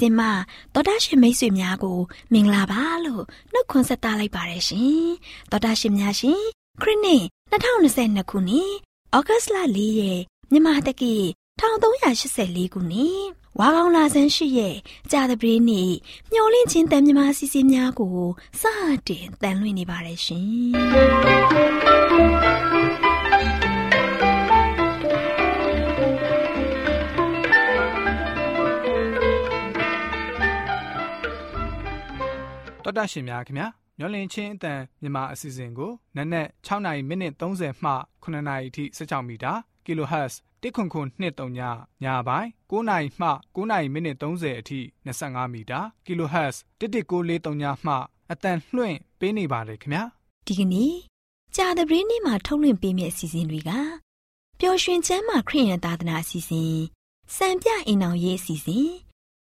ချင်းတန်လွင့်စီစဉ်မှာတော်တာရှင်မိတ်ဆွေများကို မင်္ဂလာပါလို့နှုတ်ခွန်းဆက်သလိုက်ပါတယ်ရှင်တော်တာရှင်များရှင်ခရစ်နှစ်2022ခုနှစ်ဩဂတ်လ4ရက်မြန်မာတက္ကီ1384ခုနှစ်ဝါကောင်လာဆန်းရှိရဲ့ကြာသပတေးနေ့မျောလင့်ချင်းတန်မြမာစီစဉ်များကိုစတင်တန်လွင့်နေပါတယ်ရှင် တော်တာရှင်များခင်ဗျာမျောလင့်ချင်းအတန်မြန်မာအစီအစဉ်ကိုနက်နက်6နာရီမိနစ်30မှ9နာရီအထိစကြောင်းမီတာ kHz တစ်ခွန်ခွန်နှစ်တုံညညာပိုင်း9နာရီမှ9နာရီမိနစ်30အထိ25မီတာ kHz 11943ညမှအတန်လွှင့်ပေးနေပါတယ်ခင်ဗျာဒီကနေ့ကြာသပတေးနေ့မှာထုတ်လွှင့်ပေးမယ့်အစီအစဉ်တွေကပျော်ရွှင်ချမ်းသာခရိယန်သာသနာအစီအစဉ်စံပြအိမ်အောင်ရေးအစီအစဉ်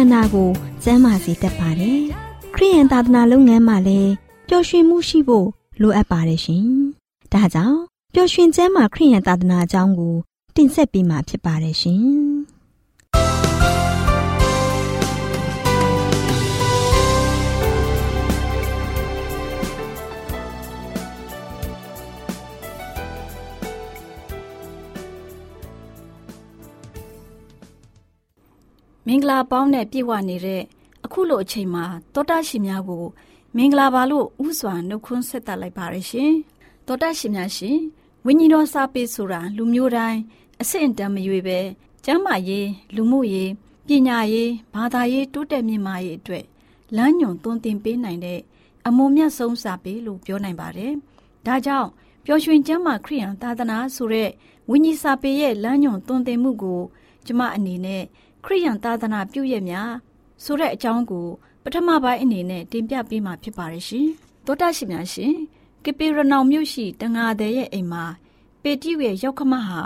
န္ဓာကိုကျန်းမာစေတတ်ပါတယ်။ခရိယန်သာသနာလုပ်ငန်းမှာလည်းပျော်ရွှင်မှုရှိဖို့လိုအပ်ပါတယ်ရှင်။ဒါကြောင့်ပျော်ရွှင်ကျမ်းမာခရိယန်သာသနာအကြောင်းကိုတင်ဆက်ပေးမှာဖြစ်ပါတယ်ရှင်။ မင်္ဂလာပေါင်းနဲ့ပြည့်ဝနေတဲ့အခုလိုအချိန်မှာတောတာရှင်များကို မင်္ဂလာပါလို့ဥစွာနှုတ်ခွန်းဆက်သလိုက်ပါရရှင်တောတာရှင်များရှင်ဝိညာဉ်တော်စာပေဆိုတာလူမျိုးတိုင်းအဆင့်တန်းမရွေပဲကျမ်းမာရေးလူမှုရေးပညာရေးဘာသာရေးတိုးတက်မြင့်မားရေးအတွက်လမ်းညွန်သွန်သင်ပေးနိုင်တဲ့အမုံမြတ်ဆုံးစာပေလို့ပြောနိုင်ပါတယ်။ဒါကြောင့်ပျော်ရွှင်ကျမ်းမာခရိယံသာသနာဆိုတဲ့ဝိညာဉ်စာပေရဲ့လမ်းညွန်သွန်သင်မှုကိုကျမအနေနဲ့ ခရိယံသာသနာပြုရများဆိုတဲ့အကြောင်းကိုပထမပိုင်းအနေနဲ့တင်ပြပေးမှာဖြစ်ပါတယ်ရှင်။သောတာရှင်များရှင်ကပေရနောင်မြို့ရှိတငါတဲ့ရဲ့အိမ်မှာပေတိရဲ့ရောက်ခမဟာ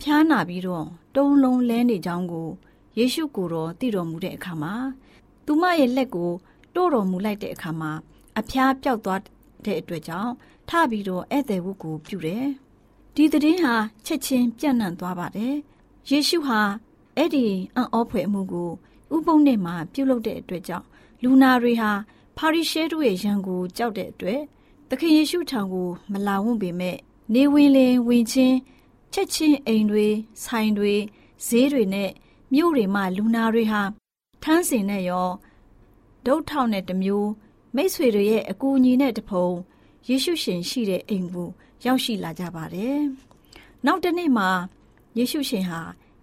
ဖျားနာပြီးတော့တုံးလုံးလဲနေကြောင်းကိုယေရှုကိုယ်တော်သိတော်မူတဲ့အခါမှာသူမရဲ့လက်ကိုတို့တော်မူလိုက်တဲ့အခါမှာအဖျားပြောက်သွားတဲ့အတွက်ကြောင့်ထပြီးတော့ဧည့်သည်ဝတ်ကိုပြုတယ်။ဒီသတင်းဟာချက်ချင်းပြန့်နှံ့သွားပါတယ်။ယေရှုဟာ အဲ့ဒီအံ့ဩဖွယ်အမှုကိုဥပုံနဲ့မှပြုလုပ်တဲ့အတွက်ကြောင့်လူနာတွေဟာပါရီရှဲတို့ရဲ့ရန်ကိုကြောက်တဲ့အတွက်သခင်ယေရှုထံကိုမလာဝံ့ပေမဲ့နေဝင်လင်ဝင်ချင်းချက်ချင်းအိမ်တွေဆိုင်တွေဈေးတွေနဲ့မြို့တွေမှာလူနာတွေဟာထန်းစင်နဲ့ရောဒုတ်ထောင်နဲ့တမျိုးမိษွေတွေရဲ့အကူအညီနဲ့တဖုံယေရှုရှင်ရှိတဲ့အိမ်ကိုရောက်ရှိလာကြပါတယ်။နောက်တနေ့မှာယေရှုရှင်ဟာ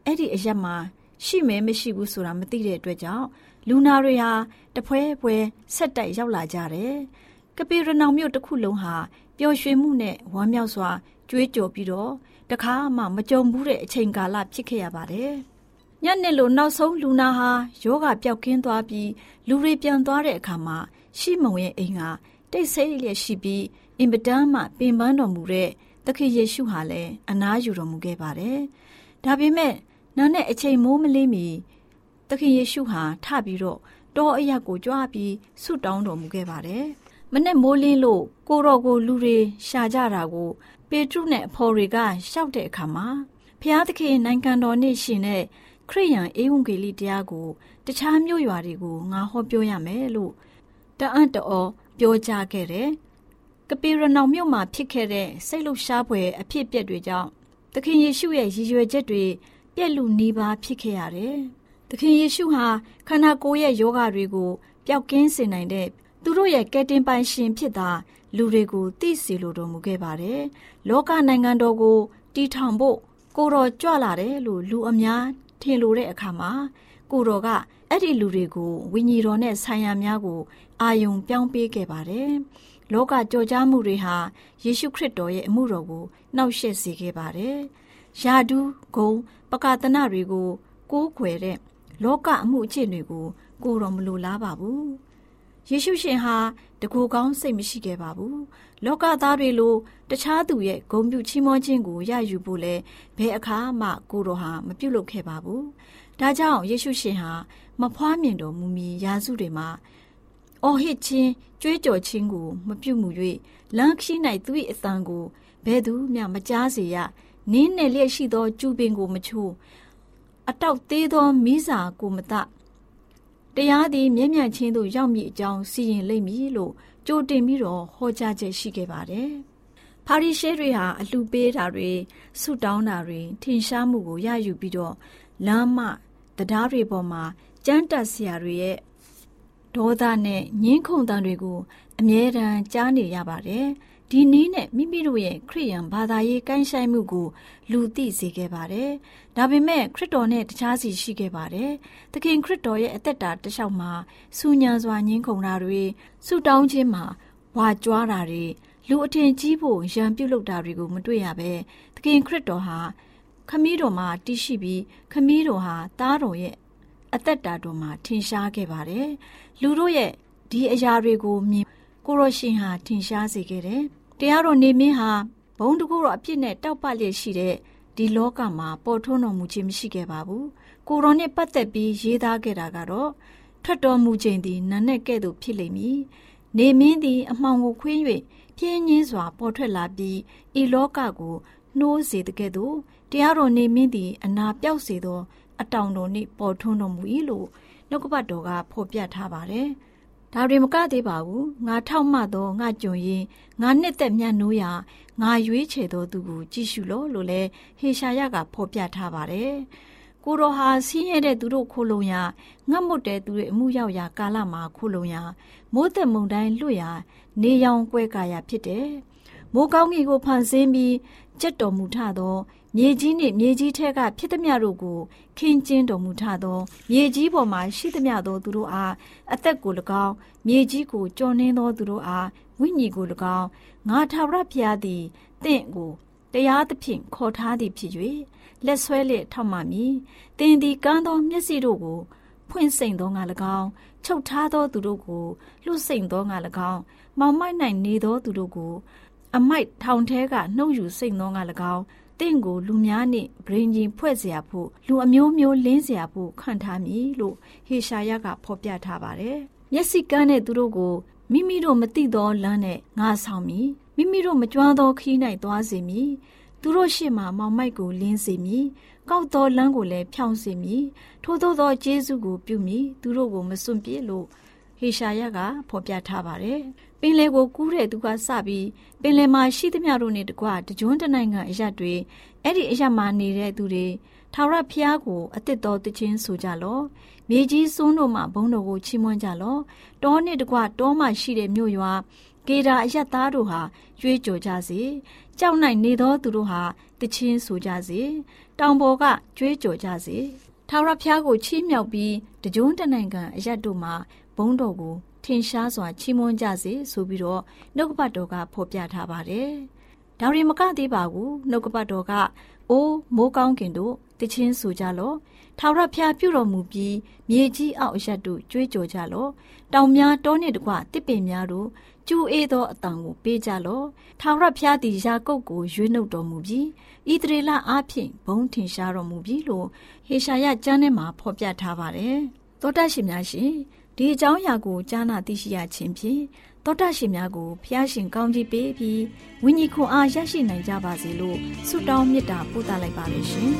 အဲ့ဒီအရက်မှာရှိမဲမရှိဘူးဆိုတာမသိတဲ့အတွက်ကြောင့်လူနာတွေဟာတဖွဲဖွဲဆက်တိုက်ရောက်လာကြတယ်။ကပေရနောင်မြို့တစ်ခုလုံးဟာပျော်ရွှင်မှုနဲ့ဝမ်းမြောက်စွာကြွေးကြော်ပြီးတော့တခါမှမကြုံဘူးတဲ့အချိန်ကာလဖြစ်ခဲ့ရပါတယ်။ညနေလိုနောက်ဆုံးလူနာဟာယောဂပျောက်ကင်းသွားပြီးလူတွေပြန်သွားတဲ့အခါမှာရှိမုံရဲ့အိမ်ကတိတ်ဆိတ်လျက်ရှိပြီးအင်ပဒန်းမှပင်ပန်းတော်မူတဲ့သခင်ယေရှုဟာလည်းအနားယူတော်မူခဲ့ပါတယ်။ဒါပေမဲ့ နာနဲ့အချိန်မိုးမလေးမီသခင်ယေရှုဟာထပြီးတော့တောအရက်ကိုကြွားပြီးဆုတောင်းတော်မူခဲ့ပါတယ်။မနဲ့မိုးလင်းလို့ကိုတော်ကိုလူတွေရှာကြတာကိုပေတရုနဲ့အဖော်တွေကရှောက်တဲ့အခါမှာဖျားသခင်နိုင်ငံတော်နဲ့ရှင်တဲ့ခရိယန်အေဝံဂေလိတရားကိုတခြားမြို့ရွာတွေကိုငါဟောပြောရမယ်လို့တအံ့တော်ပြောကြားခဲ့တယ်။ကပေရနောင်မြို့မှာဖြစ်ခဲ့တဲ့စိတ်လှရှားဖွယ်အဖြစ်အပျက်တွေကြောင့်သခင်ယေရှုရဲ့ရည်ရွယ်ချက်တွေ ပြည့်လူနေပါဖြစ်ခဲ့ရတယ်။သခင်ယေရှုဟာခန္ဓာကိုယ်ရဲ့ယောဂတွေကိုပျောက်ကင်းစေနိုင်တဲ့သူတို့ရဲ့ကယ်တင်ပိုင်ရှင်ဖြစ်တာလူတွေကိုသိစေလိုတော်မူခဲ့ပါတယ်။လောကနိုင်ငံတော်ကိုတီထောင်ဖို့ကိုတော်ကြွလာတယ်လို့လူအများထင်လိုတဲ့အခါမှာကိုတော်ကအဲ့ဒီလူတွေကိုဝိညာဉ်တော်နဲ့ဆိုင်ရာများကိုအာယုံပြောင်းပေးခဲ့ပါတယ်။လောကကြော်ကြားမှုတွေဟာယေရှုခရစ်တော်ရဲ့အမှုတော်ကိုနှောက်ယှက်စေခဲ့ပါတယ်။ ယာဒူးဂုံပကာတနာတွေကိုကိုးကွယ်တဲ့လောကအမှုအကျင့်တွေကို ကိုတော်မလိုလားပါဘူး။ယေရှုရှင်ဟာတကူကောင်းစိတ်မရှိခဲ့ပါဘူး။လောကသားတွေလိုတခြားသူရဲ့ဂုံပြုချီးမွမ်းခြင်းကိုရယူဖို့လဲဘယ်အခါမှကိုတော်ဟာမပြုလုပ်ခဲ့ပါဘူး။ဒါကြောင့်ယေရှုရှင်ဟာမဖွားမြင်တော်မူမီရာစုတွေမှာအော်ဟစ်ခြင်းကြွေးကြော်ခြင်းကို မပြုမှု၍လမ်းခီး၌သူ၏အသံကိုဘယ်သူမျှမကြားစေရ နင်းနယ်လျက်ရှိသောကျူပင်ကိုမချိုးအတောက်သေးသောမိစာကိုမတတရားသည်မြဲမြံခြင်းသို့ရောက်မည်အကြောင်းစီရင်လိမ့်မည်လို့ကြိုတင်ပြီးတော့ဟောကြားချက်ရှိခဲ့ပါတယ်။ပါရီရှဲတွေဟာအလှပေးတာတွေဆုတောင်းတာတွေထင်ရှားမှုကိုရယူပြီးတော့လမ်းမတရားတွေပေါ်မှာကြမ်းတက်စရာတွေရဲ့ဒေါသနဲ့ငင်းခုန်တန်တွေကိုအမြဲတမ်းကြားနေရပါတယ်။ ဒီနည်းနဲ့မိမိတို့ရဲ့ခရိယံဘာသာရေးကိုင်းဆိုင်မှုကို လူသိစေခဲ့ပါတယ်။ဒါပေမဲ့ခရစ်တော်နဲ့တခြားစီရှိခဲ့ပါတယ်။သခင်ခရစ်တော်ရဲ့အသက်တာတစ်လျှောက်မှာစူညံစွာငင်းခုန်တာတွေဆူတောင်းခြင်းမှာဝါကြွားတာတွေလူအထင်ကြီးဖို့ရံပြုတ်လုတာတွေကိုမတွေ့ရပဲသခင်ခရစ်တော်ဟာခမည်းတော်မှာတည်ရှိပြီးခမည်းတော်ဟာသားတော်ရဲ့အသက်တာတော်မှာထင်ရှားခဲ့ပါတယ်။လူတို့ရဲ့ဒီအရာတွေကိုမြင်ကိုရရှင်ဟာထင်ရှားစေခဲ့တယ်။ တရားတော်နေမင်းဟာဘုံတကူတော်အပြစ်နဲ့တောက်ပလျက်ရှိတဲ့ဒီလောကမှာပေါ်ထွန်းတော်မူခြင်းမရှိခဲ့ပါဘူး။ကိုရောနဲ့ပတ်သက်ပြီးရေးသားခဲ့တာကတော့ထွက်တော်မူခြင်းသည်နတ်နဲ့ကဲ့သို့ဖြစ်လိမ့်မည်။နေမင်းသည်အမှောင်ကိုခွင်း၍ပြင်းညင်းစွာပေါ်ထွက်လာပြီးဤလောကကိုနှိုးစေတဲ့ကဲ့သို့တရားတော်နေမင်းသည်အနာပြောက်စေသော အတောင်တော်နှင့်ပေါ်ထွန်းတော်မူ၏လို့နှုတ်ကပတ်တော်ကဖော်ပြထားပါတယ်။ ဒါတွေမကသေးပါဘူး။ငါထောက်မှသောငါကြုံရင်ငါနှစ်သက်မြတ်နိုးရာငါရွေးချယ်သောသူကိုကြည့်ရှုလို့လို့လဲဟေရှာယကဖော်ပြထားပါတယ်။ကိုတော်ဟာဆင်းရဲတဲ့သူတို့ခိုလုံရာငတ်မွတ်တဲ့သူတွေအမှုရောက်ရာကာလမှာခိုလုံရာမိုးသက်မုန်တိုင်းလွတ်ရာနေရောင်ကွဲကာရာဖြစ်တယ်။ မိုးကောင်းကင်ကိုဖန်ဆင်းပြီးကြက်တော်မူထသောမြေကြီးနှင့်မြေကြီးထက်ကဖြစ်သည်များတို့ကိုခင်းကျင်းတော်မူထသောမြေကြီးပေါ်မှရှိသည်များသောသူတို့အားအသက်ကို၎င်းမြေကြီးကိုကြော်နှင်းသောသူတို့အားဝိညာဉ်ကို၎င်းငါထာဝရဘုရားသည်တင့်ကိုတရားသဖြင့်ခေါ်ထားသည်ဖြစ်၍လက်ဆွဲလျက်ထောက်မှမည်တင်သည်ကမ်းသောမျက်စိတို့ကိုဖွင့်စိမ့်သောငါ၎င်းချုပ်ထားသောသူတို့ကိုလှုပ်စိမ့်သောငါ၎င်းမောင်မိုက်၌နေသောသူတို့ကို အမိုက်ထောင်ထဲကနှုတ်ယူစိမ့်သောငါ၎င်းတင့်ကိုလူများနှင့်ဗြိင်ကြီးဖွဲ့เสียဖို့လူအမျိုးမျိုးလင်းเสียဖို့ခံထားမည်လို့ဟေရှာယကဖော်ပြထားပါတယ်။မျက်စိကန်းတဲ့သူတို့ကိုမိမိတို့မသိသောလမ်းနဲ့ငါဆောင်မည်မိမိတို့မကြွားသောခီး၌သွားစေမည်သူတို့ရှေ့မှမောင်မိုက်ကိုလင်းစေမည်ကောက်သောလမ်းကိုလည်းဖြောင်းစေမည်ထို့သောသောကျေးဇူးကိုပြုမည်သူတို့ကိုမစွန့်ပစ်လို့ ဟေရှာယကဖော်ပြထားပါတယ်ပင်လယ်ကိုကူးတဲ့သူကစပြီးပင်လယ်မှာရှိသမျှတို့နဲ့တကွတကြွတနိုင်ငံအရက်တွေအဲ့ဒီအရက်မှာနေတဲ့သူတွေထာဝရဘုရားကိုအသစ်တော်တခြင်းဆိုကြလော့မြေကြီးစွန်းတို့မှဘုန်းတော်ကိုချီးမွမ်းကြလော့တောနှင့်တကွတောမှရှိတဲ့မြို့ရွာကေဒါအယက်သားတို့ဟာကြွေးကြော်ကြစေကြောက်၌နေသောသူတို့ဟာတချင်းဆိုကြစေတောင်ပေါ်ကကြွေးကြော်ကြစေထာဝရဘုရားကိုချီးမြှောက်ပြီးတကြွတနိုင်ငံအယက်တို့မှာ ဘုန်းတော်ကိုထင်ရှားစွာချီးမွမ်းကြစေဆိုပြီးတော့နှုတ်ကပတ်တော်ကဖော်ပြထားပါတယ်။ဒါရီမကသေးပါဘူးနှုတ်ကပတ်တော်ကအိုးမိုးကောင်းကင်တို့တချင်းဆိုကြလော့ထာဝရဘုရားပြုတော်မူပြီးမြေကြီးအောက်အရက်တို့ကြွေးကြော်ကြလော့တောင်များတောနှင့်တကွတစ်ပင်များတို့ကျူအေးသောအတန်ကိုပေးကြလော့ထာဝရဘုရားသည်ယာကုပ်ကိုရွေးနှုတ်တော်မူပြီးဣသရေလအားဖြင့်ဘုံထင်ရှားတော်မူပြီးလို့ဟေရှာယကျမ်းထဲမှာဖော်ပြထားပါတယ်သောတရှင်များရှင် ဒီအကြောင်းအရာကိုကြားနာသိရှိရခြင်းဖြင့်သောတာရှင်များကိုဖျားရှင်ကောင်းကြီးပေးပြီးဝိညာဉ်ခွန်အားရရှိနိုင်ကြပါစေလို့ဆုတောင်းမေတ္တာပို့သလိုက်ပါလိမ့်ရှင်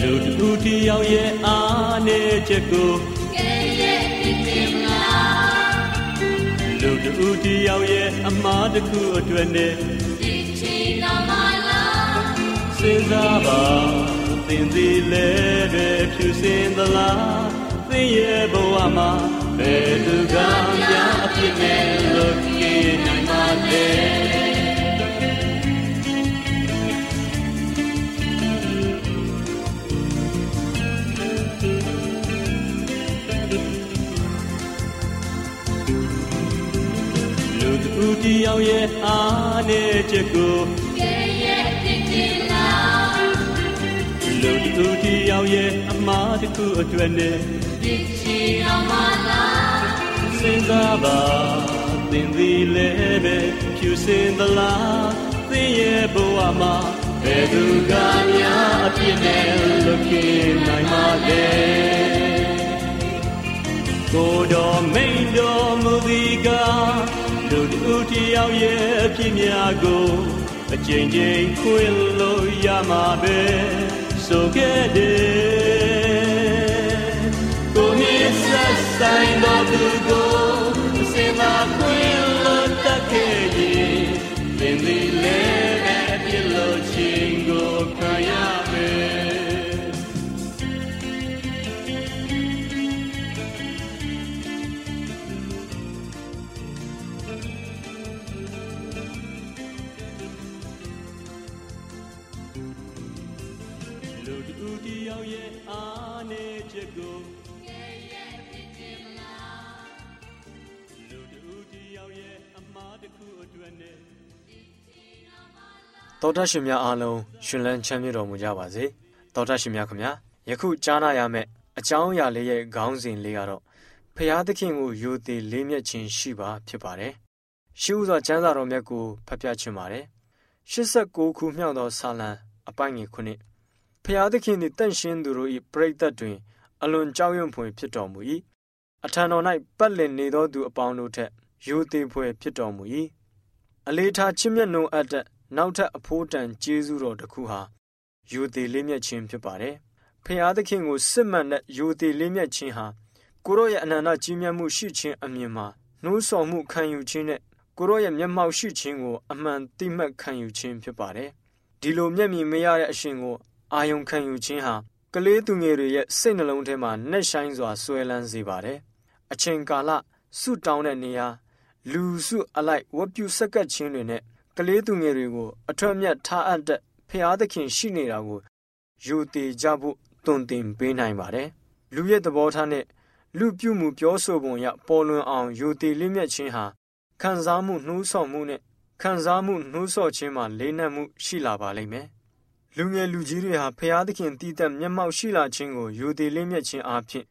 လူတူတယောက်ရဲ့အားနဲ့ချက်ကိုကဲရဲ့ပြင်းမလားလူတူတယောက်ရဲ့အမားတစ်ခုအတွက်နဲ့ဒီချီတော်မလား စဉ်းစားပါသင်သည်လည်းပဲဖြူစင်သလားသင်ရဲ့ဘဝမှာဘယ်သူကများအဖြစ်နဲ့လွတ်ကင်းနိုင်ပါလဲတယောက်ရဲ့အားနဲ့ချက်ကိုကဲရဲ့တိတိလာ လူတူတယောက်ရဲ့အမားတစ်ခုအတွက်နဲ့ဒီချီတော်မလားစဉ်းစားပါသင်သည်လည်းပဲဖြူစင်သလားသင်ရဲ့ဘဝမှာဘယ်သူကများအပြစ်နဲ့လွတ်ကင်းနိုင်ပါလဲကိုတော်မိန်တော်မူသည်ကားလူတူတယောက်ရဲ့အဖြစ်များကိုအကျဉ်းချင်းခွင်လို့ရမှာပဲ ဆိုခဲ့တယ်ကိုမြစ် တော်တရှင်များအားလုံးရှင်လန်းချမ်းမြေ့တော်မူကြပါစေတော်တရှင်များခင်ဗျာယခုကြားနာရမယ့်အကြောင်းအရာလေးရဲ့ခေါင်းစဉ်လေးကတော့ဖျားသခင်ကိုယိုသေးလေးမြတ်ခြင်းရှိပါဖြစ်ပါတယ်ရှိဥစွာကျမ်းစာတော်မြတ်ကိုဖတ်ပြချင်ပါတယ်89ခုမြောက်သောဆာလံအပိုင်းငယ်ခုနှစ်ဖျားသခင်သည်တန့်ရှင်းသူတို့၏ပြိတ္တတွင် အလွန်ကြောက်ရွံ့ဖွယ်ဖြစ်တော်မူ၏အထံတော်၌ပတ်လည်နေသောသူအပေါင်းတို့ထက်ယိုသေးဖွယ်ဖြစ်တော်မူ၏အလေးထားချစ်မြတ်နိုးအပ်တဲ့ နောက်ထပ်အဖိုးတန်ကျေးဇူးတော်တစ်ခုဟာယူသေးလေးမြတ်ခြင်းဖြစ်ပါတယ်။ဖျားသခင်ကိုစစ်မှန်တဲ့ယူသေးလေးမြတ်ခြင်းဟာကိုရောရဲ့အနန္တကြီးမြတ်မှုရှိခြင်းအမြင်မှာနှိုးဆော်မှုခံယူခြင်းနဲ့ကိုရောရဲ့မျက်မှောက်ရှိခြင်းကိုအမှန်သိမှတ်ခံယူခြင်းဖြစ်ပါတယ်ဒီလိုမျက်မြင်မရတဲ့အရှင်ကိုအာယုံခံယူခြင်းဟာကလေးသူငယ်တွေရဲ့စိတ်နှလုံးထဲမှာနှက်ဆိုင်စွာဆွဲလန်းစေပါတယ်အချိန်ကာလဆုတောင်းတဲ့နေရာလူစုအလိုက်ဝတ်ပြုဆက်ကပ်ခြင်းတွေနဲ့ ကလေးသူငယ်တွေကိုအထွတ်မြတ်ထားအပ်တဲ့ဖျားသခင်ရှိနေတာကိုယူတည်ကြဖို့တွင်တင်ပေးနိုင်ပါတယ်လူရဲ့သဘောထားနဲ့လူပြုမှုပြောဆိုပုံရပေါ်လွင်အောင်ယူတည်လင်းမြတ်ခြင်းဟာခံစားမှုနှိုးဆော်မှုနဲ့ခံစားမှုနှိုးဆော်ခြင်းမှာလေးနက်မှုရှိလာပါလိမ့်မယ်လူငယ်လူကြီးတွေဟာဖျားသခင်တည်တဲ့မျက်မှောက်ရှိလာခြင်းကိုယူတည်လင်းမြတ်ခြင်းအပြင်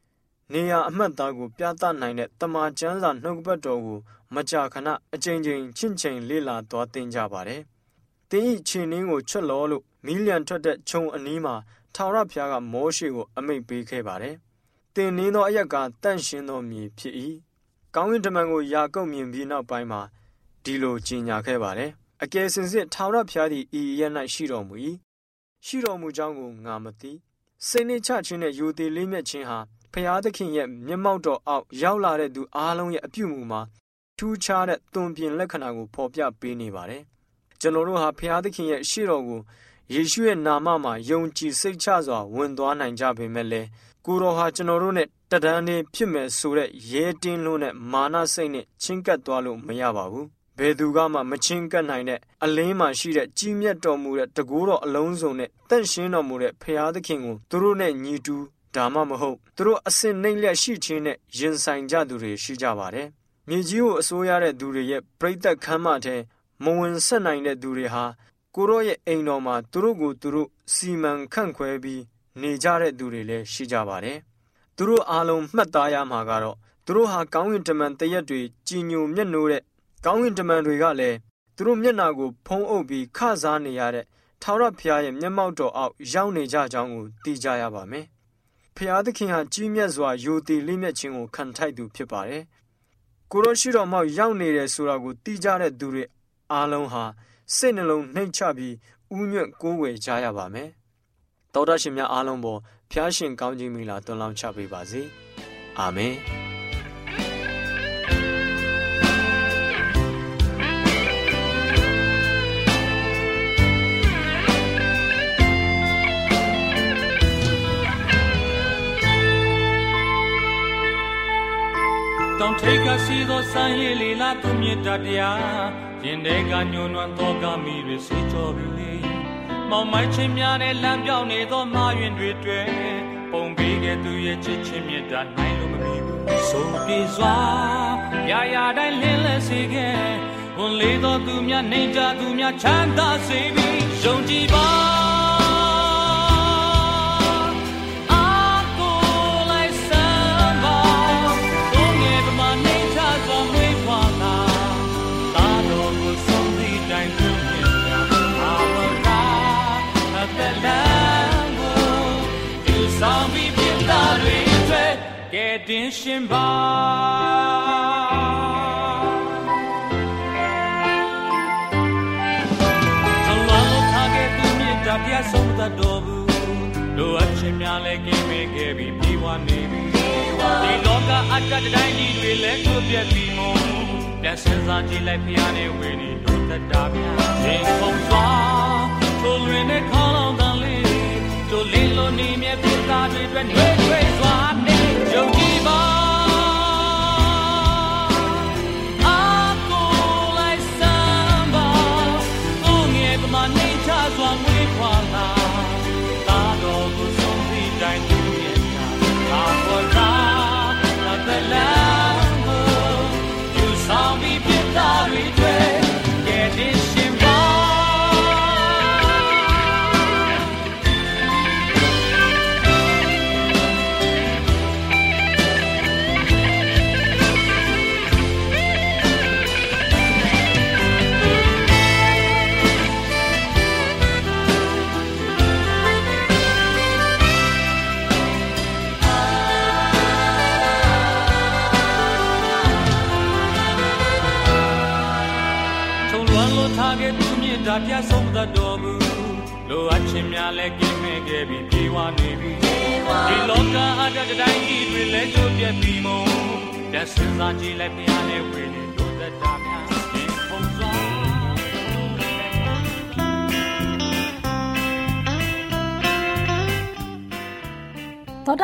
နေရာအမှတ်သားကိုပြသနိုင်တဲ့တမန်ကျမ်းစာနှုတ်ပတ်တော်ကို မကြာခဏအကြိမ်ကြိမ်ချင့်ချိန်လေ့လာသွားသင်ကြပါတယ်။တင်းဤခြေနှင်းကိုချွတ်လောလို့မီးလျံထွက်တဲ့ခြုံအနီးမှာထာဝရဘုရားကမောရှေကိုအမိန့်ပေးခဲ့ပါတယ်။တင်နှင်းသောအရက်ကတန့်ရှင်းသောမြေဖြစ်၏။ကောင်းကင်တမန်ကိုယာကုပ်မြင်ပြီးနောက်ပိုင်းမှာဒီလိုကြီးညာခဲ့ပါတယ်။အကယ်စင်စစ်ထာဝရဘုရားသည်ဤရ၌ရှိတော်မူ၏။ရှိတော်မူကြောင်းကိုငါမသိ။စိတ်နှချခြင်းနဲ့ယူသည်လေးမြတ်ခြင်းဟာဖျားသခင်ရဲ့မျက်မှောက်တော်အောက်ရောက်လာတဲ့သူအားလုံးရဲ့အပြုမူမှာ ထူးခြားတဲ့ သွန်ပြင်လက္ခဏာကို ဖော်ပြပေးနေပါတယ်။ကျွန်တော်တို့ဟာဖျားသခင်ရဲ့ ရှေ့တော်ကို ယေရှုရဲ့နာမမှာ ယုံကြည်စိတ်ချစွာ ဝင်သွားနိုင်ကြပေမဲ့လည်း ကိုတော်ဟာ ကျွန်တော်တို့နဲ့တဒန်းနေဖြစ်မယ်ဆိုတဲ့ ရဲတင်းလို့နဲ့ မာနစိတ်နဲ့ ချင်းကပ်သွားလို့ မရပါဘူး။ဘယ်သူကမှ မချင်းကပ်နိုင်တဲ့ အလင်းမှာရှိတဲ့ ကြီးမြတ်တော်မူတဲ့တကူတော်အလုံးစုံနဲ့တန့်ရှင်းတော်မူတဲ့ဖျားသခင်ကို သူတို့နဲ့ညီတူ ဒါမှမဟုတ် သူတို့အစင်နှိမ့်လက်ရှိခြင်းနဲ့ ရင်ဆိုင်ကြသူတွေ ရှိကြပါတယ်။ မြေကြီးကိုအစိုးရတဲ့သူတွေရဲ့ပြိသက်ခမ်းမထဲမဝင်ဆက်နိုင်တဲ့သူတွေဟာကိုရောရဲ့အိမ်တော်မှာသူတို့ကိုသူတို့စီမံခန့်ခွဲပြီးနေကြတဲ့သူတွေလည်းရှိကြပါတယ်။သူတို့အားလုံးမှတ်သားရမှာကတော့သူတို့ဟာကောင်းကင်တမန်တရက်တွေကြည်ညိုမျက်နှိုးတဲ့ကောင်းကင်တမန်တွေကလည်းသူတို့မျက်နာကိုဖုံးအုပ်ပြီးခစားနေရတဲ့ထာဝရဘုရားရဲ့မျက်မှောက်တော်အောက်ရောက်နေကြကြောင်းကိုသိကြရပါမယ်။ဖျားသခင်ဟာကြီးမြတ်စွာယိုတည်လိမ့်မြတ်ခြင်းကိုခံထိုက်သူဖြစ်ပါတယ်။ ကိုရောရှိတော်မောက်ရောက်နေတယ်ဆိုတာကိုသိကြတဲ့သူတွေအားလုံးဟာစိတ်နှလုံးနှိမ်ချပြီးဥညွတ်ကိုးဝယ်ကြရပါမယ်။တောတရှင်များအားလုံးပေါ်ဖျားရှင်ကောင်းကြီးမင်္ဂလာတွန်းလောင်းချပေးပါစေ။အာမင်။ တောင်ထိတ်ကစီသောစံရည်လီလာသူမြတ်တရားရင်ထဲကညွန်နွမ်းသောကမိတွေစေကြောပြီလေမောင်မိုက်ချင်းများနဲ့လမ်းပြောင်းနေသောမာယွင်တွေတွေ့ပုံပေးခဲ့သူရဲ့ချစ်ချင်းမြတ်တာနိုင်လို့မမီဘူးဆုံးပြေစွာရာရာတိုင်းလင်းလဲစေခဲ့ဝန်လေးသောသူများနေကြသူများချမ်းသာစေပြီးယုံကြည်ပါ ရှင်ပါကျွန်တော်တို့ထားခဲ့သူမြတ်တရားဆုံးသတ်တော်ဘူးတို့အချင်းများလည်းကင်းမဲ့ခဲ့ပြီးပြေဝနေပြီဒီလောကအတ္တတိုင်းကြီးတွေလည်းကိုပြက်ပြီးမို့ပြန်စင်စားကြည့်လိုက်ဖျားနေဝေနေတို့တတာများရင်ခုန်စွာထိုလွင်တဲ့ခေါင်းလောင်တန်လေးတို့လင်းလို့နေမြဲပြတာတွေအတွက်နေတွေစွာ နေ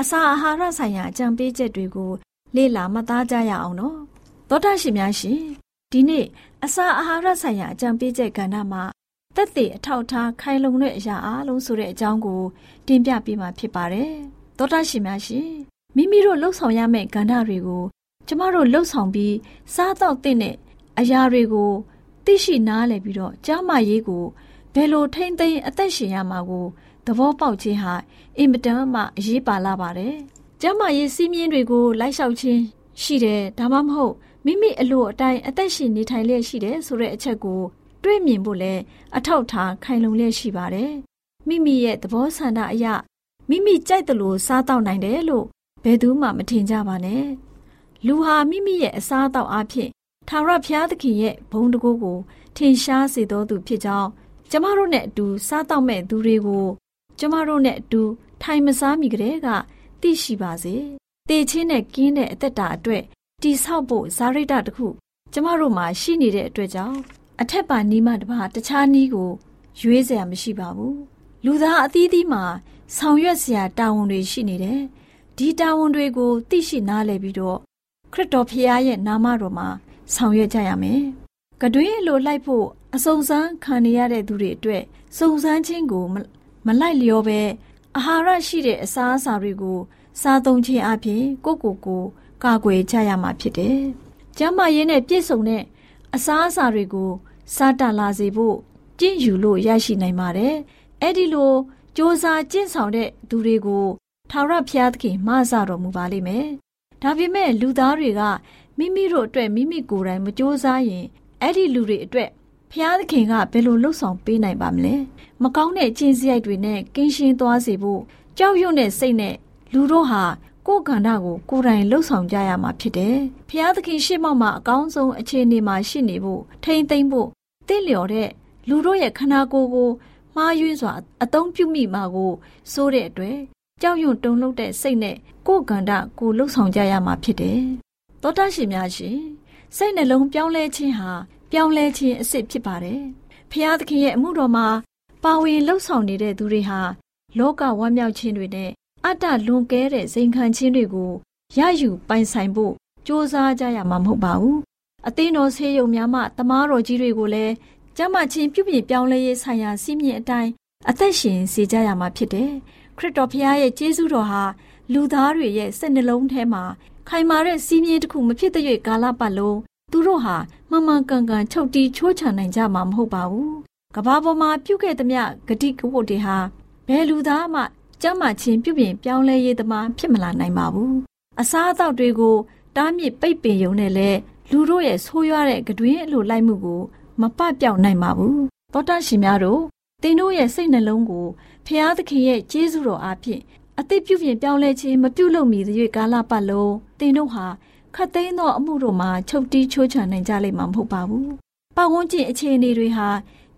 အစာအာဟာရဆိုင်ရာအကြံပေးချက်တွေကိုလေ့လာမှတ်သားကြရအောင်နော်သောတာရှင်များရှင်ဒီနေ့အစာအာဟာရဆိုင်ရာအကြံပေးချက်ကဏ္ဍမှာတက်သေးအထောက်ထားခိုင်လုံတဲ့အရာအလုံးဆိုတဲ့အကြောင်းကိုတင်ပြပေးမှာဖြစ်ပါတယ်သောတာရှင်များရှင်မိမိတို့လှုပ်ဆောင်ရမယ့်ကဏ္ဍတွေကိုကျမတို့လှုပ်ဆောင်ပြီးစားတော့တဲ့အရာတွေကိုသိရှိနားလည်ပြီးတော့ကြားမရေးကို ဘယ်လိုထိမ့်သိမ်းအသက်ရှင်ရမှာကိုသဘောပေါက်ခြင်းဟာအင်မတန်မှအရေးပါလာပါတယ်။ကျမရေးစီးမြင်တွေကိုလိုက်လျှောက်ခြင်းရှိတယ်ဒါမှမဟုတ်မိမိအလိုအတိုင်းအသက်ရှင်နေထိုင်လျက်ရှိတယ်ဆိုတဲ့အချက်ကိုတွေ့မြင်ဖို့လဲအထောက်ထားခိုင်လုံလျက်ရှိပါတယ်။မိမိရဲ့သဘောဆန္ဒအရမိမိကြိုက်တယ်လို့စားတော့နိုင်တယ်လို့ဘယ်သူမှမထင်ကြပါနဲ့။လူဟာမိမိရဲ့အစားအသောက်အဖြစ်ထာဝရဘုရားသခင်ရဲ့ဘုံတကူကိုထင်ရှားစေတော်သူဖြစ်ကြောင်း ကျမတို့နဲ့အတူစားတော့မဲ့သူတွေကိုကျမတို့နဲ့အတူထိုင်မစားမိကြတဲ့ကသိရှိပါစေ။တေချင်းနဲ့ကင်းတဲ့အသက်တာအတွက်တိဆောက်ဖို့ဇာရိတတခုကျမတို့မှာရှိနေတဲ့အတွက်ကြောင့်အထက်ပါနီးမှတပါတခြားနီးကိုရွေးစရာမရှိပါဘူး။လူသားအသီးသီးမှာဆောင်ရွက်စရာတာဝန်တွေရှိနေတယ်။ဒီတာဝန်တွေကိုသိရှိနားလည်ပြီးတော့ခရစ်တော်ဖခင်ရဲ့နာမတော်မှာဆောင်ရွက်ကြရမယ်။ကတွင်းလိုလိုက်ဖို့ အစုံစမ်းခံနေရတဲ့သူတွေအတွက်စုံစမ်းခြင်းကိုမလိုက်လျောပဲအာဟာရရှိတဲ့အစားအစာတွေကို စားသုံးခြင်းအပြင်ကိုကိုကိုကာကွယ်ကြရမှာဖြစ်တယ်။ကျန်းမာရေးနဲ့ပြည့်စုံတဲ့အစားအစာတွေကို စားတလာစေဖို့ကြင့်ယူလို့ရရှိနိုင်ပါတယ်။အဲ့ဒီလိုစ조사ကျင့်ဆောင်တဲ့သူတွေကိုထာဝရဘုရားသခင်မဆတော်မူပါလိမ့်မယ်။ဒါပေမဲ့လူသားတွေကမိမိတို့အတွက်မိမိကိုယ်တိုင်မစ조사ရင်အဲ့ဒီလူတွေအတွက် ဖျားသခင်ကဘယ်လိုလှုပ်ဆောင်ပေးနိုင်ပါမလဲမကောင်းတဲ့ကျင့်စရိုက်တွေနဲ့ကင်းရှင်းသွားစေဖို့ကြောက်ရွံ့တဲ့စိတ်နဲ့လူတို့ဟာကိုယ်ကန္တာကိုကိုယ်တိုင်လှုပ်ဆောင်ကြရမှာဖြစ်တယ်ဖျားသခင်ရှေ့မှောက်မှာအကောင်းဆုံးအခြေအနေမှာရှိနေဖို့ထိမ့်သိမ့်ဖို့တင့်လျော်တဲ့လူတို့ရဲ့ခန္ဓာကိုယ်ကိုမှားယွင်းစွာအသုံးပြုမိမှာကိုစိုးတဲ့အတွက်ကြောက်ရွံ့တုန်လှုပ်တဲ့စိတ်နဲ့ကိုယ်ကန္တာကိုလှုပ်ဆောင်ကြရမှာဖြစ်တယ်သောတာရှင်များရှင်စိတ်နှလုံးပြောင်းလဲခြင်းဟာ ပြောင်းလဲခြင်းအစ်စ်ဖြစ်ပါတယ်။ဖျားသခင်ရဲ့အမှုတော်မှာပါဝင်လှုပ်ဆောင်နေတဲ့သူတွေဟာလောကဝမ်းမြောက်ခြင်းတွေနဲ့အတ္တလွန်ကဲတဲ့စိန်ခံခြင်းတွေကိုရယူပိုင်ဆိုင်ဖို့စ조사ကြရမှာမဟုတ်ပါဘူး။အသင်းတော်ဆေးရုံများမှတမားတော်ကြီးတွေကိုလည်းကျမ်းမာခြင်းပြုပြင်ပြောင်းလဲရေးဆိုင်ရာစီးမြင့်အတိုင်းအသက်ရှင်စေကြရမှာဖြစ်တယ်။ခရစ်တော်ဖျားရဲ့ကျေးဇူးတော်ဟာလူသားတွေရဲ့စိတ်နှလုံးထဲမှာခိုင်မာတဲ့စီးမြင့်တစ်ခုမဖြစ်တဲ့ကာလပတ်လုံး သူတို့ဟာမှန်မှန်ကန်ကန်ချုပ်တီးချိုးချနိုင်ကြမှာမဟုတ်ပါဘူး။ကဘာပေါ်မှာပြုခဲ့သမျှဂတိကဝတ်တွေဟာဘယ်လူသားမှကြမ်းမာခြင်းပြုပြင်ပြောင်းလဲရေးသမားဖြစ်မလာနိုင်ပါဘူး။အစားအသောက်တွေကိုတားမြစ်ပိတ်ပင်ရုံနဲ့လည်းလူတို့ရဲ့ဆိုးရွားတဲ့ကတွင်အလိုလိုက်မှုကိုမပပြောက်နိုင်ပါဘူး။သောတာရှင်များတို့သင်တို့ရဲ့စိတ်နှလုံးကိုဖျားသခင်ရဲ့ကျေးဇူးတော်အားဖြင့်အသိပြုပြင်ပြောင်းလဲခြင်းမပြုလုပ်မီသရွေ့ကာလပတ်လုံးသင်တို့ဟာ ခတ်သိမ်းသောအမှုတို့မှာချုပ်တီးချိုးချနိုင်ကြလိမ့်မှာမဟုတ်ပါဘူး။ပတ်ဝန်းကျင်အခြေအနေတွေဟာ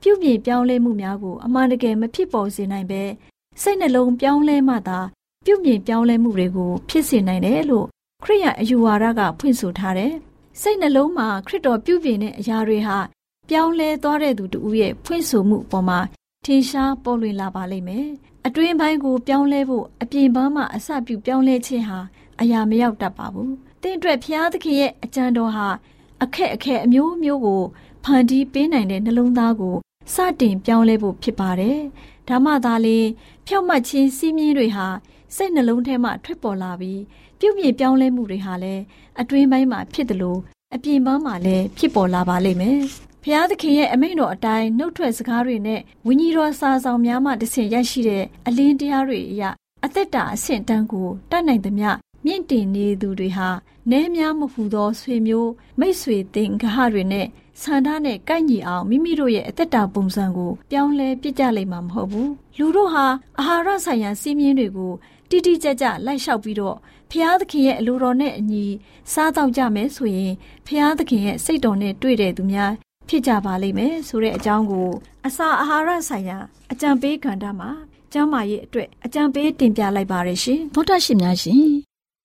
ပြုပြင်ပြောင်းလဲမှုများကိုအမှန်တကယ်မဖြစ်ပေါ်စေနိုင်ပဲစိတ်နှလုံးပြောင်းလဲမှသာပြုပြင်ပြောင်းလဲမှုတွေကိုဖြစ်စေနိုင်တယ်လို့ခရိယအယူဝါဒကဖွင့်ဆိုထားတယ်။စိတ်နှလုံးမှာခရစ်တော်ပြုပြင်တဲ့အရာတွေဟာပြောင်းလဲသွားတဲ့သူတူရဲ့ဖွင့်ဆိုမှုအပေါ်မှာထင်ရှားပေါ်လွင်လာပါလိမ့်မယ်။အတွင်းပိုင်းကိုပြောင်းလဲဖို့အပြင်ပန်းမှာအစပြုပြောင်းလဲခြင်းဟာအရာမရောက်တတ်ပါဘူး။ တင့်အတွက်ဖျားသခင်ရဲ့အကြံတော်ဟာအခက်အခဲအမျိုးမျိုးကိုဖန်တီးပေးနိုင်တဲ့နှလုံးသားကိုစတင်ပြောင်းလဲဖို့ဖြစ်ပါတယ်။ဒါမှသာလေဖြောက်မှတ်ခြင်းစီးမြင်တွေဟာစိတ်နှလုံးထဲမှထွက်ပေါ်လာပြီးပြုပြင်ပြောင်းလဲမှုတွေဟာလည်းအတွင်းပိုင်းမှာဖြစ်တယ်လို့အပြင်ပန်းမှာလည်းဖြစ်ပေါ်လာပါလိမ့်မယ်။ဖျားသခင်ရဲ့အမိန့်တော်အတိုင်းနှုတ်ထွက်စကားတွေနဲ့ဝိညာဉ်တော်စာဆောင်များမှတဆင့်ရရှိတဲ့အလင်းတရားတွေအရအသက်တာအဆင့်တန်းကိုတတ်နိုင်သမျှ မြင့်တင်နေသူတွေဟာနဲများမဟူသောဆွေမျိုးမိတ်ဆွေသင်္ဂဟတွေနဲ့ဆန္ဒနဲ့ကိုက်ညီအောင်မိမိတို့ရဲ့အသက်တာပုံစံကိုပြောင်းလဲပြစ်ကြလိမ့်မှာမဟုတ်ဘူးလူတို့ဟာအာဟာရဆိုင်ရာစီးမြင်တွေကိုထတိတိကျကျလိုက်လျှောက်ပြီးတော့ဖျားသခင်ရဲ့အလိုတော်နဲ့အညီစားတော့ကြမယ်ဆိုရင်ဖျားသခင်ရဲ့စိတ်တော်နဲ့တွေ့တဲ့သူများဖြစ်ကြပါလိမ့်မယ်ဆိုတဲ့အကြောင်းကို အစာအာဟာရဆိုင်ရာအကြံပေးကဏ္ဍမှာကျမ်းမာရေးအတွက်အကြံပေးတင်ပြလိုက်ပါရရှင်သောတာရှင်များရှင်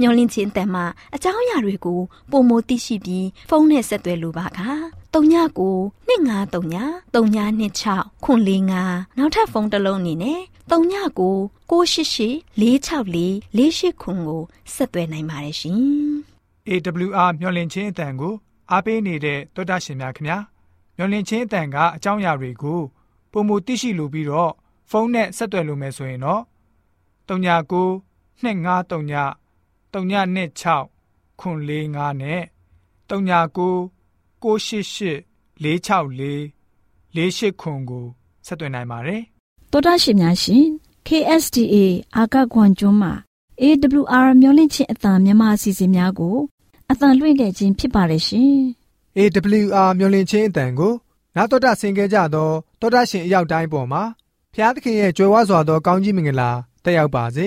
မျော်လင့်ခြင်းအတန်မှာအကြောင်းအရာတွေကိုပုံမသိရှိပြီးဖုန်းနဲ့ဆက်သွယ်လိုပါက39ကို2939 3926ခွန်45နောက်ထပ်ဖုန်းတစ်လုံးအနေနဲ့39ကို688 464 48ခွန်ကိုဆက်သွယ်နိုင်ပါတယ်ရှင် AWR မျော်လင့်ခြင်းအတန်ကိုအားပေးနေတဲ့တောတာရှင်များခင်ဗျာမျော်လင့်ခြင်းအတန်ကအကြောင်းအရာတွေကိုပုံမသိရှိလိုပြီးတော့ဖုန်းနဲ့ဆက်သွယ်လို့မယ်ဆိုရင်တော့39 253 326ခွန်45နဲ့39 688 464 48ခွန်ကိုဆက်သွင်းနိုင်ပါတယ်။တောတာရှင်များရှင် KSTA အာကခွန်ကျွန်းမှာ AWR မျိုးလင့်ချင်းအတံမြန်မာအစီအစဉ်များကိုအတံလွှင့်ခဲ့ခြင်းဖြစ်ပါတယ်ရှင်။ AWR မျိုးလင့်ချင်းအတံကိုနာတော်တာဆင် गे ကြတော့တောတာရှင်အရောက်တိုင်းပေါ်မှာဖျားသခင်ရဲ့ကြွယ်ဝစွာသောကောင်းကြီးမင်္ဂလာတက်ရောက်ပါစေ